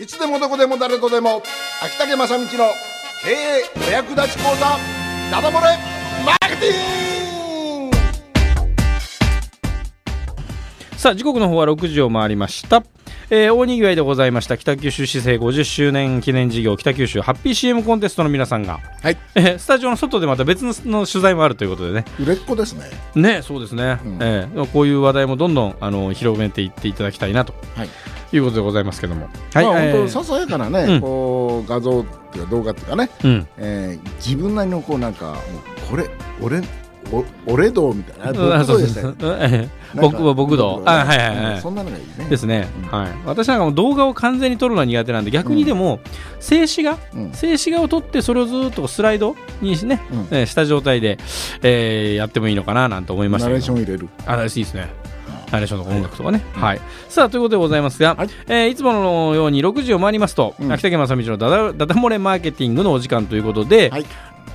いつでもどこでも誰とでも。秋竹正道の経営お役立ち講座。ダダ漏れ。マーケティング。さあ時刻の方は6時を回りました、えー大にぎわいでございました。北九州市政50周年記念事業北九州ハッピー CM コンテストの皆さんが、はい。えースタジオの外でまた別のの取材もあるということでね。売れっ子ですね。ねそうですね、うん。えーこういう話題もどんどんあの広めていっていただきたいなと。はい。いうことでございますけども。まあえー本当ささやかなね、うん。こう画像っていうか動画っていうかね、うん。えー自分なりのこうなんかこれ俺お俺道みたいな。でした僕は僕道あはいはいはい。うんそんなのがいいね。ですね、うん。はい、私なんかも動画を完全に撮るのは苦手なんで逆にでも、静止画？うん。静止画を撮ってそれをずっとスライドにしね、した状態で、えーやってもいいのかななんて思いましたナレーション入れる。あナレーションいいですね。ナレーションとか音楽とかね、はい。さあということでございますが、はい。いえーいつものように6時を回りますと、うん。秋田県正道のダダダダ漏れマーケティングのお時間ということで、はい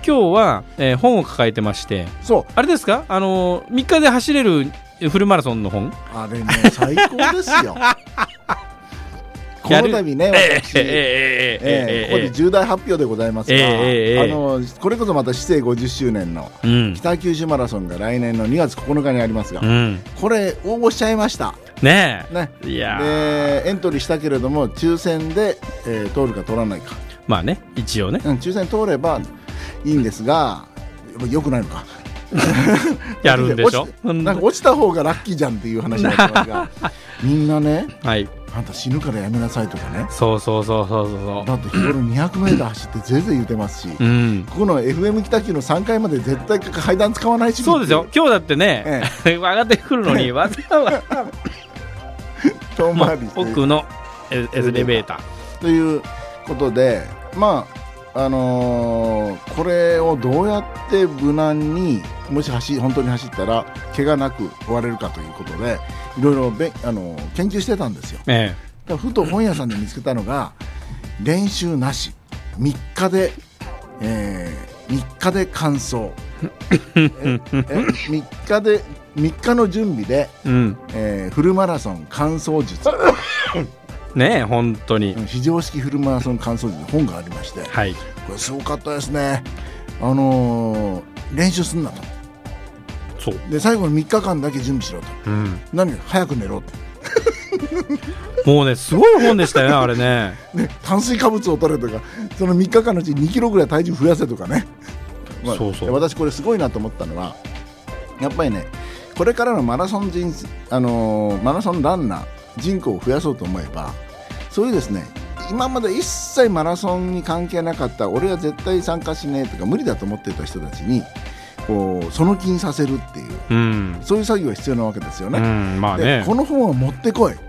今日は、えー本を抱えてましてそう。あれですか？あのー、3日で走れるフルマラソンの本？あれね最高ですよ。この度ねえー私、えーえーえーえーここで重大発表でございますが、あのこれこそまた市政50周年のうん。北九州マラソンが来年の2月9日にありますが、うん。これ応募しちゃいました。ねね。でエントリーしたけれども抽選で、えー通るか通らないか、まあね一応ね。うん、抽選通ればいいんですがよくないのか。やるんでしょ？落ちなんか落ちた方がラッキーじゃんっていう話になってますが みんなねはい。あんた死ぬからやめなさいとかね。そうそうそうそうそうそだって日頃 200m 走ってぜいぜい言ってますし、ううん。ここの FM 北九の3階まで絶対階段使わないしそうですよ。今日だってね、え 上がってくるのにわざわざ。遠まあ回りして。奥のエエレベーター。ということでまああのーこれをどうやって無難にもし走本当に走ったら怪我なく終われるかということでいろいろべ、あのー研究してたんですよ。えだからふと本屋さんで見つけたのが練習なし。3日で、え3日で完走。ええ3日で3日の準備で、えうん。えーフルマラソン完走術 ねえ本当に、非常識フルマラソン完走術の本がありましてはい。これすごかったですね。あのー練習すんなと。そう、で最後の3日間だけ準備しろと。うん、何早く寝ろと、もうねすごい本でしたよね あれね。ね、炭水化物を取れとかその3日間のうち2キロぐらい体重増やせとかね、まあそうそう。で私これすごいなと思ったのはやっぱりねこれからのマラソン人生あのーマラソンランナー人口を増やそうと思えばそういうですね今まで一切マラソンに関係なかった俺は絶対参加しねえとか無理だと思ってた人たちにこうその気にさせるっていううん、そういう作業が必要なわけですようね。ん、まあね。でこの本を持ってこい。って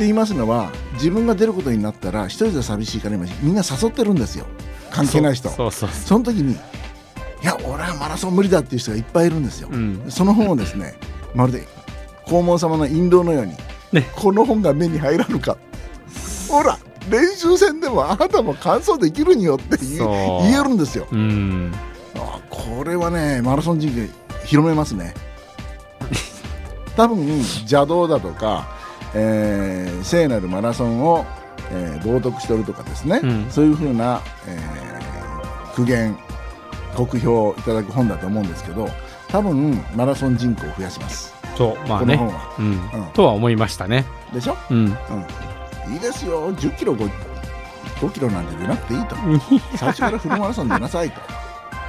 言いますのは自分が出ることになったら一人で寂しいから今みんな誘ってるんですよ。関係ない人。その時にいや俺はマラソン無理だっていう人がいっぱいいるんですよ、うん。その本をですねまるで黄門様の引導のように、ね。この本が目に入らぬかほら練習戦でもあなたも完走できるによって言えるんですよ。うん。あこれはねマラソン人口広めますね。多分邪道だとか、えー聖なるマラソンを、えー冒涜してるとかですね、うん。そういうふうな、えー苦言酷評をいただく本だと思うんですけど多分マラソン人口を増やします、そうまあね。この本は。うん、うん。とは思いましたね。でしょ、うん。うん、いいですよ。10キロ 5, 5キロなんて出なくていいと。最初からフルマラソン出なさいと、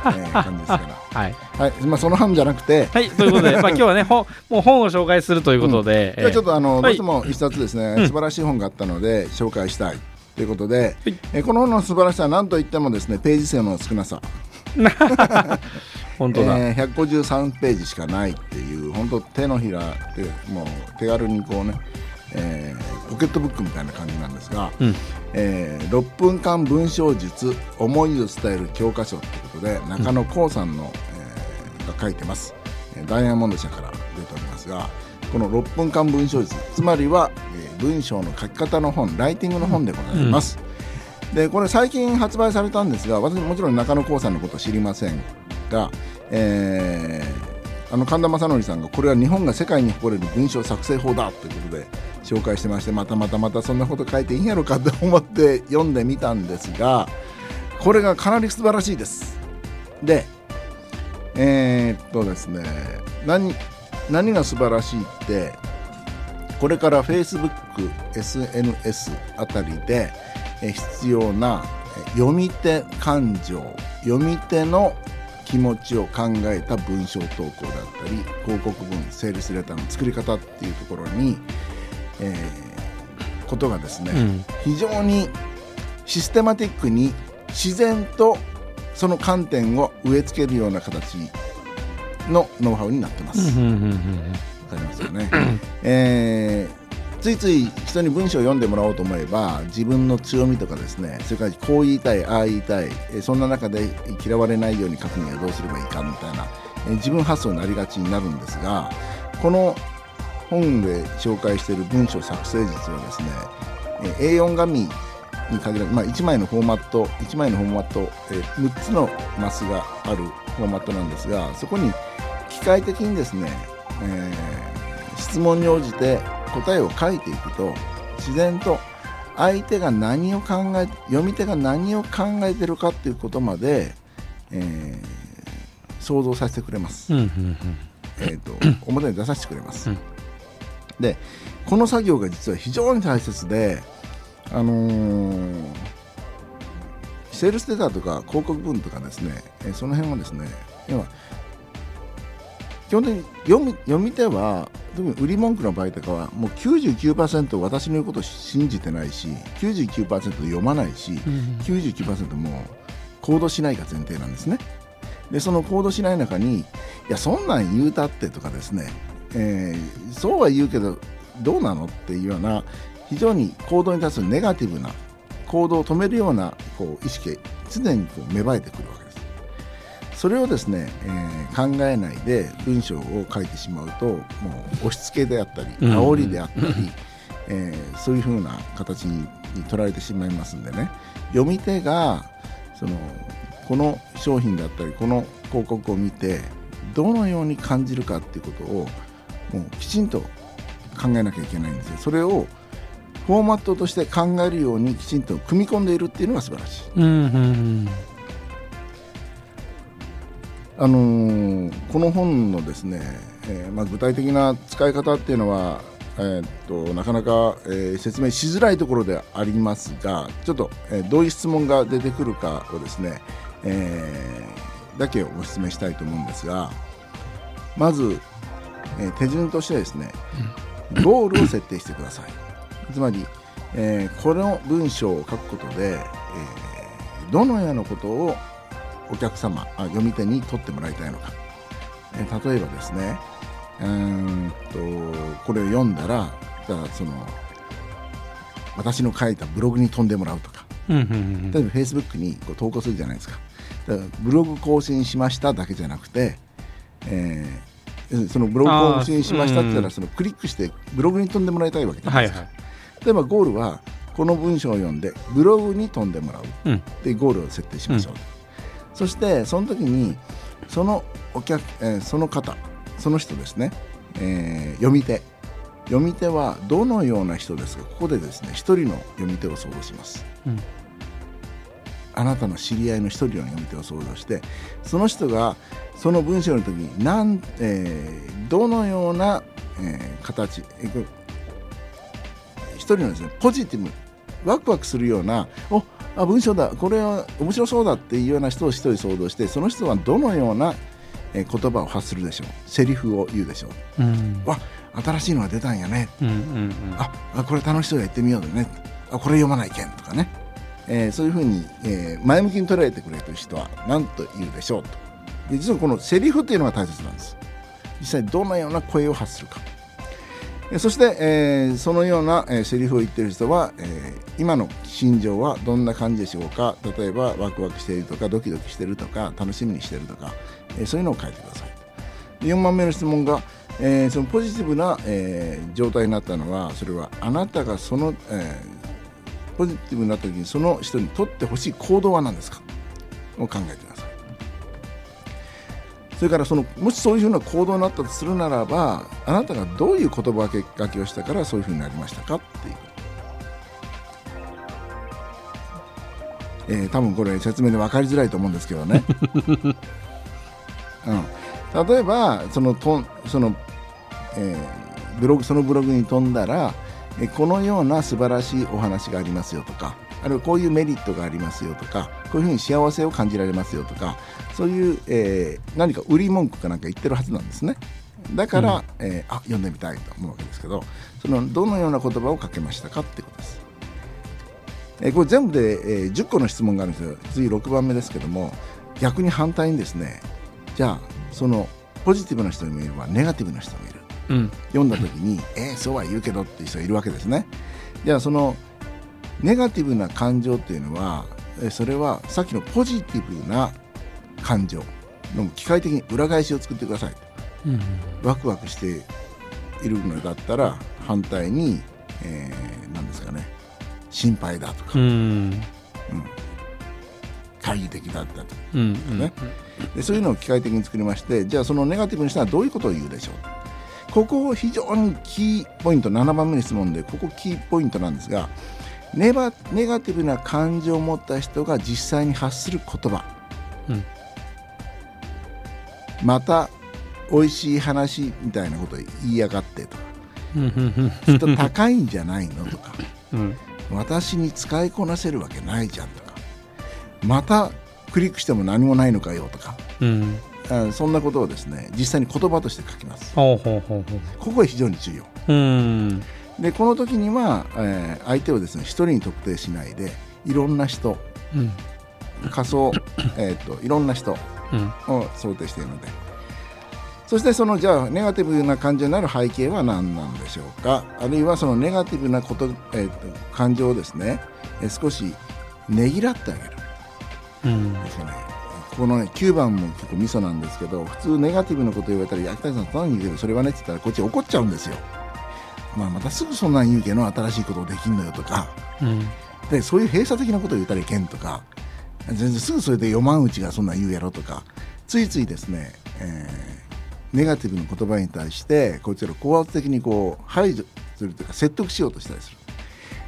えー感じですから。はい、はい。まあ、その班じゃなくて、はい、ということで、まあ、今日はね本もう本を紹介するということで、じゃあちょっとあの、はい。どうしても一冊ですね、うん。素晴らしい本があったので紹介したい。ということで、はい。えーこの本の素晴らしさは何といってもですねページ数の少なさ、本当だ、えー153ページしかないっていう本当手のひらでもう手軽にこうね、えーポケットブックみたいな感じなんですが、うん。えー6分間文章術思いを伝える教科書ということで中野光さんの、えーが書いてます、えーダイヤモンド社から出ておりますがこの6分間文章術つまりは、えー文章の書き方の本ライティングの本でございます、でこれ最近発売されたんですが私もちろん中野光さんのことは知りませんが、えーあの神田正則さんがこれは日本が世界に誇れる文章作成法だということで紹介してましてまたまたまたそんなこと書いていいんやろかと思って読んでみたんですがこれがかなり素晴らしいです。でえー、っとですね何何が素晴らしいってこれから Facebook、SNS あたりで必要な読み手感情読み手の気持ちを考えた文章投稿だったり広告文セールスレターの作り方っていうところに、えー、ことがですね、うん、非常にシステマティックに自然とその観点を植え付けるような形のノウハウになってます。わかりますよね。えーついつい人に文章を読んでもらおうと思えば自分の強みとかですねそれからこう言いたいああ言いたいそんな中で嫌われないように書くにはどうすればいいかみたいな自分発想になりがちになるんですがこの本で紹介している文章作成術はですね A4 紙に限らず、まあ、1枚のフォーマット1枚のフォーマット、え6つのマスがあるフォーマットなんですがそこに機械的にですね、えー、質問に応じて答えを書いていくと自然と相手が何を考え読み手が何を考えてるかっていうことまで、えー、想像させてくれます。えーと、表に出させてくれます。うん、でこの作業が実は非常に大切で、あのー、セールスデータとか広告文とかですね、えー、その辺はですね今基本的に読み読み手は特に売り文句の場合とかはもう99%私の言うことを信じてないし99%読まないし、うん、99%もう行動しないが前提なんですね。でその行動しない中にいやそんなん言うたってとかですね、えー、そうは言うけどどうなのっていうような非常に行動に対するネガティブな行動を止めるようなこう意識常にこう芽生えてくるわけです。それをですね、えー、考えないで文章を書いてしまうともう押し付けであったり煽りであったり、うん、えー、そういうふうな形に取られてしまいますんでね。読み手がそのこの商品だったりこの広告を見てどのように感じるかっていうことをもうきちんと考えなきゃいけないんですよ。それをフォーマットとして考えるようにきちんと組み込んでいるっていうのが素晴らしい。うんうんうんあのー、この本のですね、えーまあ、具体的な使い方っていうのは、えー、っとなかなか、えー、説明しづらいところでありますがちょっと、えー、どういう質問が出てくるかをですね、えー、だけをご説明したいと思うんですがまず、えー、手順としてですねゴールを設定してください。つまり、えー、この文章を書くことで、えー、どのようなことをお客様あ読み手に取ってもらいたいのか、え例えばですねうんとこれを読んだらだからその私の書いたブログに飛んでもらうとか、例えばフェイスブックにこう投稿するじゃないですか。だからブログ更新しましただけじゃなくて、えー、そのブログ更新しましたって言ったら、そのクリックしてブログに飛んでもらいたいわけじゃないですか、はいはい、例えばゴールはこの文章を読んでブログに飛んでもらう、うん、でゴールを設定しましょう、うん。そしてその時にそのお客、えー、その方その人ですね、えー、読み手。読み手はどのような人ですか？ここでですね一人の読み手を想像します、うん、あなたの知り合いの一人の読み手を想像してその人がその文章の時になん、えー、どのような、えー、形、えー、一人のですねポジティブワクワクするようなおあ文章だこれは面白そうだっていうような人を一人想像してその人はどのような言葉を発するでしょう。セリフを言うでしょう、うん、わ新しいのが出たんやね、うんうんうん、ああこれ楽しそうやってみようだね。あこれ読まないけんとかね、えー、そういうふうに、えー、前向きに捉えてくれる人は何と言うでしょうと。で実はこのセリフっていうのが大切なんです。実際どのような声を発するか。そして、えー、そのような、えー、セリフを言っている人は、えー、今の心情はどんな感じでしょうか。例えばワクワクしているとかドキドキしているとか楽しみにしているとか、えー、そういうのを書いてください。4番目の質問が、えー、そのポジティブな、えー、状態になったのはそれはあなたがその、えー、ポジティブなった時にその人にとってほしい行動は何ですか？を考えてください。それからそのもしそういうふうな行動になったとするならばあなたがどういう言葉がけをしたからそういうふうになりましたかっていう。えー、多分これ説明で分かりづらいと思うんですけどね、うん、例えばそのとその、えー、ブログそのブログに飛んだら、えこのような素晴らしいお話がありますよとかあるいはこういうメリットがありますよとかこういうふうに幸せを感じられますよとかそういう、えー、何か売り文句かなんか言ってるはずなんですね。だから、うん、えー、あ読んでみたいと思うわけですけどそのどのような言葉をかけましたかってことです。えこれ全部で、え10個の質問があるんですよ。次6番目ですけども逆に反対にですねじゃあそのポジティブな人もいればネガティブな人もいる、うん、読んだ時に「えー、そうは言うけど」っていう人がいるわけですね。じゃあそのネガティブな感情っていうのはそれはさっきのポジティブな感情の機械的に裏返しを作ってください、うん、ワクワクしているのだったら反対に、えー、何ですかね。心配だとか、うん、うん、懐疑的だったとか、うん。ね、でそういうのを機械的に作りましてじゃあそのネガティブにしたらどういうことを言うでしょう？ここ非常にキーポイント7番目の質問でここキーポイントなんですがネバネガティブな感情を持った人が実際に発する言葉、うん、また美味しい話みたいなことを言いやがってとか。きっと高いんじゃないのとか、うん、私に使いこなせるわけないじゃんとか。またクリックしても何もないのかよとか、うん、そんなことをですね実際に言葉として書きます。ここが非常に重要、うん、でこの時には、えー、相手をですね一人に特定しないでいろんな人、うん、仮想、えーと、といろんな人を想定しているので、そしてそのじゃあネガティブな感情になる背景は何なんでしょうか？あるいはそのネガティブなこと、えーと、感情をですね、えー、少しねぎらってあげる、うん。ですね、このね9番も結構ミソなんですけど普通ネガティブなこと言われたら「焼きたさん何言うけどそれはね」って言ったらこっち怒っちゃうんですよ。まあ、またすぐそんなん言うけど新しいことできんのよとか、うん、でそういう閉鎖的なことを言ったらいけんとか。全然すぐそれで読まんうちがそんなん言うやろとか。ついついですね、えーネガティブな言葉に対してこいつら高圧的にこう排除するというか説得しようとしたりする。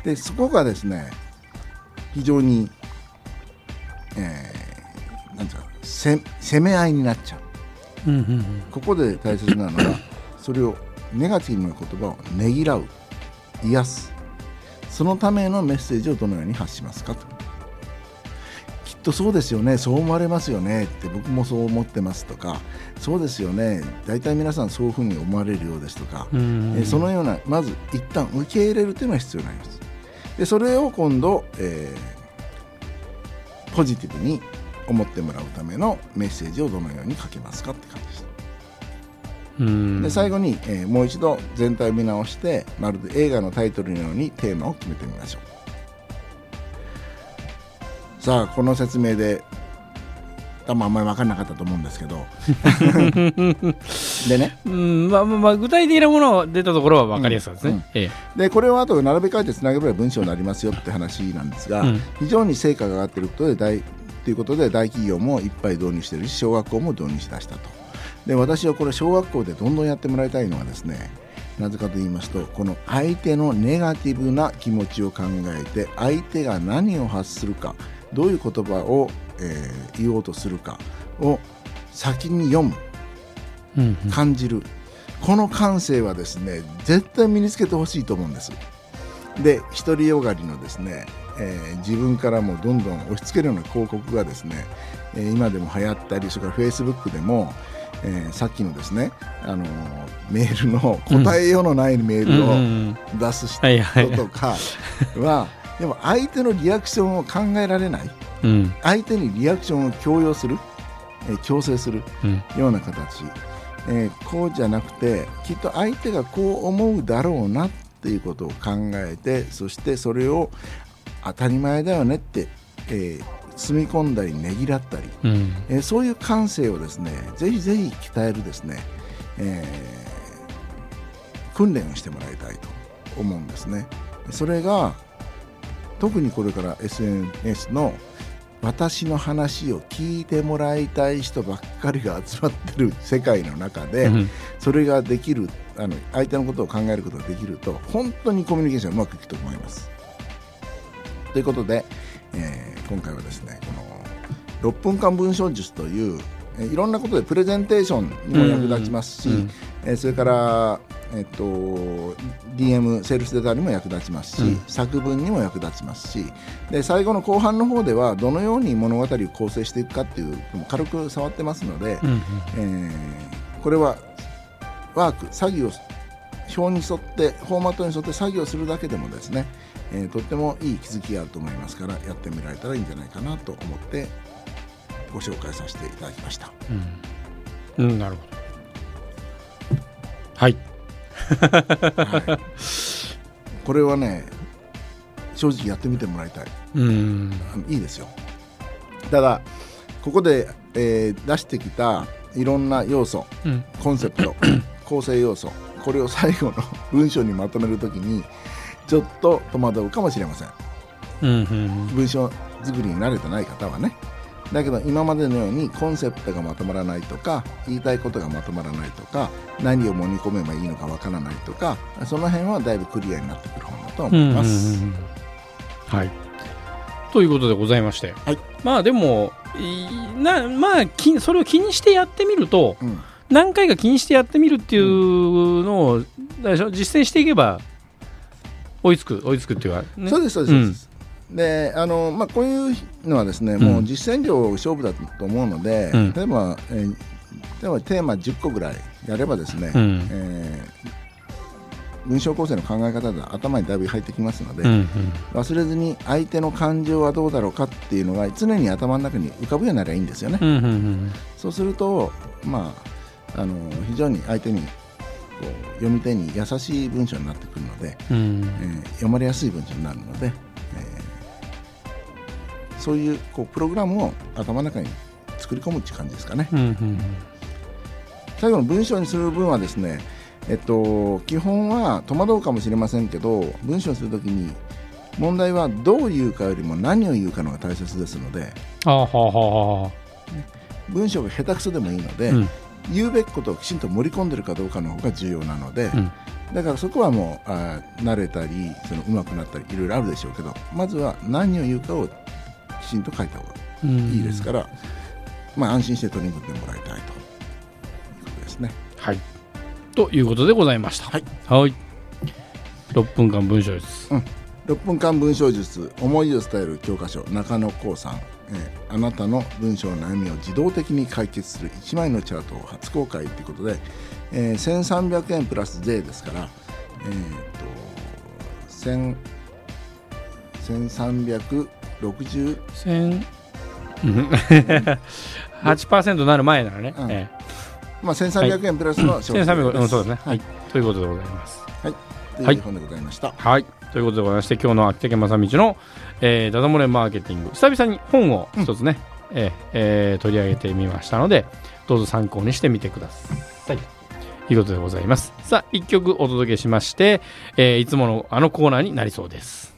でそこがですね非常に、えー、なんですか攻め合いになっちゃう,、うんうんうん、ここで大切なのは それをネガティブな言葉をねぎらう。癒す。そのためのメッセージをどのように発しますかと。とそうですよね。そう思われますよねって僕もそう思ってますとかそうですよね。大体皆さんそういうふうに思われるようですとか、えそのようなまず一旦受け入れるというのが必要になります。でそれを今度、えー、ポジティブに思ってもらうためのメッセージをどのように書けますかって感じですで最後に、えー、もう一度全体を見直してまるで映画のタイトルのようにテーマを決めてみましょう。さあこの説明で多分あんまり分からなかったと思うんですけど。でね、うんまあまあ、具体的なもの出たところは分かりやすいですね、うんうん。ええ、でこれをあと並べ替えてつなげれば文章になりますよって話なんですが、うん、非常に成果が上がっていることで大ということで大企業もいっぱい導入しているし小学校も導入しだしたと。で私はこれ小学校でどんどんやってもらいたいのはですねなぜかと言いますとこの相手のネガティブな気持ちを考えて相手が何を発するかどういう言葉を、えー、言おうとするかを先に読む、うんうん、感じる。この感性はですね絶対身につけてほしいと思うんです。で独りよがりのですね、えー、自分からもどんどん押し付けるような広告がですね、えー、今でも流行ったりそれからフェイスブックでも、えー、さっきのですね、あのメールの答えようのないメールを出す人とかは でも相手のリアクションを考えられない、うん、相手にリアクションを強要する、えー、強制するような形、うん、えー、こうじゃなくてきっと相手がこう思うだろうなっていうことを考えてそしてそれを当たり前だよねって、えー、積み込んだりねぎらったり、うん、えー、そういう感性をですねぜひぜひ鍛えるですね、えー、訓練をしてもらいたいと思うんですね。それが特にこれから SNS の私の話を聞いてもらいたい人ばっかりが集まってる世界の中で、うんそれができるあの相手のことを考えることができると本当にコミュニケーションうまくいくと思います。ということで、えー今回はですねこの6分間文章術というえーいろんなことでプレゼンテーションにも役立ちますし、うんえーそれから、えっと DM セールスデータにも役立ちますし、うん。作文にも役立ちますしで最後の後半の方ではどのように物語を構成していくかっていうのも軽く触ってますので、うん。えーこれはワーク作業表に沿ってフォーマットに沿って作業するだけでもですね、えーとってもいい気づきがあると思いますからやってみられたらいいんじゃないかなと思ってご紹介させていただきました。うん。うんなるほど。はいはい、これはね正直やってみてもらいたい。うん。いいですよ。ただここで、えー出してきたいろんな要素うん。コンセプト 構成要素これを最後の文章にまとめるときにちょっと戸惑うかもしれませんうんうん。文章作りに慣れてない方はねだけど今までのようにコンセプトがまとまらないとか言いたいことがまとまらないとか何を盛り込めばいいのかわからないとかその辺はだいぶクリアになってくる本だと思います。うんうんうんはい。ということでございまして、はい。まあでもいなまあきそれを気にしてやってみるとうん。何回か気にしてやってみるっていうのを、だでしょ実践していけば追いつく追いつくっていうか、ね、そうですそうですそうです、であのまあ、こういうのはですね、もう実践量勝負だと思うので、うん。例えば、えー例えばテーマ10個ぐらいやればですね、うん。えー文章構成の考え方が頭にだいぶ入ってきますので、うんうん。忘れずに相手の感情はどうだろうかっていうのが常に頭の中に浮かぶようになればいいんですよね。うんうんうん。そうすると、まあ、あの非常に相手にこう読み手に優しい文章になってくるので、うん。えー読まれやすい文章になるので、えーそういうこうプログラムを頭の中に作り込むっていう感じですかね。うんうん最後の文章にする分はですね、えっと、基本は戸惑うかもしれませんけど文章にするときに問題はどう言うかよりも何を言うかのが大切ですのであはあはあ文章が下手くそでもいいので、うん。言うべきことをきちんと盛り込んでるかどうかの方が重要なので、うん。だからそこはもうあー慣れたりその上手くなったりいろいろあるでしょうけどまずは何を言うかをきちんと書いた方がいいですから、まあ、安心して取り組んでもらいたいと。いうことですね。はい。ということでございました。はい、はい。6分間文章術、うん、6分間文章術思いを伝える教科書中野光さん、えー、あなたの文章の悩みを自動的に解決する1枚のチャートを初公開ということで、えー、1300円プラス税ですから、えーと、と1300 8%なる前ならね、うん。ええ、まあ、1300円プラスの商品、はい、1300円そうですね、はい、ということでございます。はい。という本でございました、はい、はい、ということでございまして今日の秋竹正道の、えー「ダダ漏れマーケティング」久々に本を一つね、うん、えー、えー、取り上げてみましたのでどうぞ参考にしてみてください。ということでございます。さあ1曲お届けしまして、えー、いつものあのコーナーになりそうです。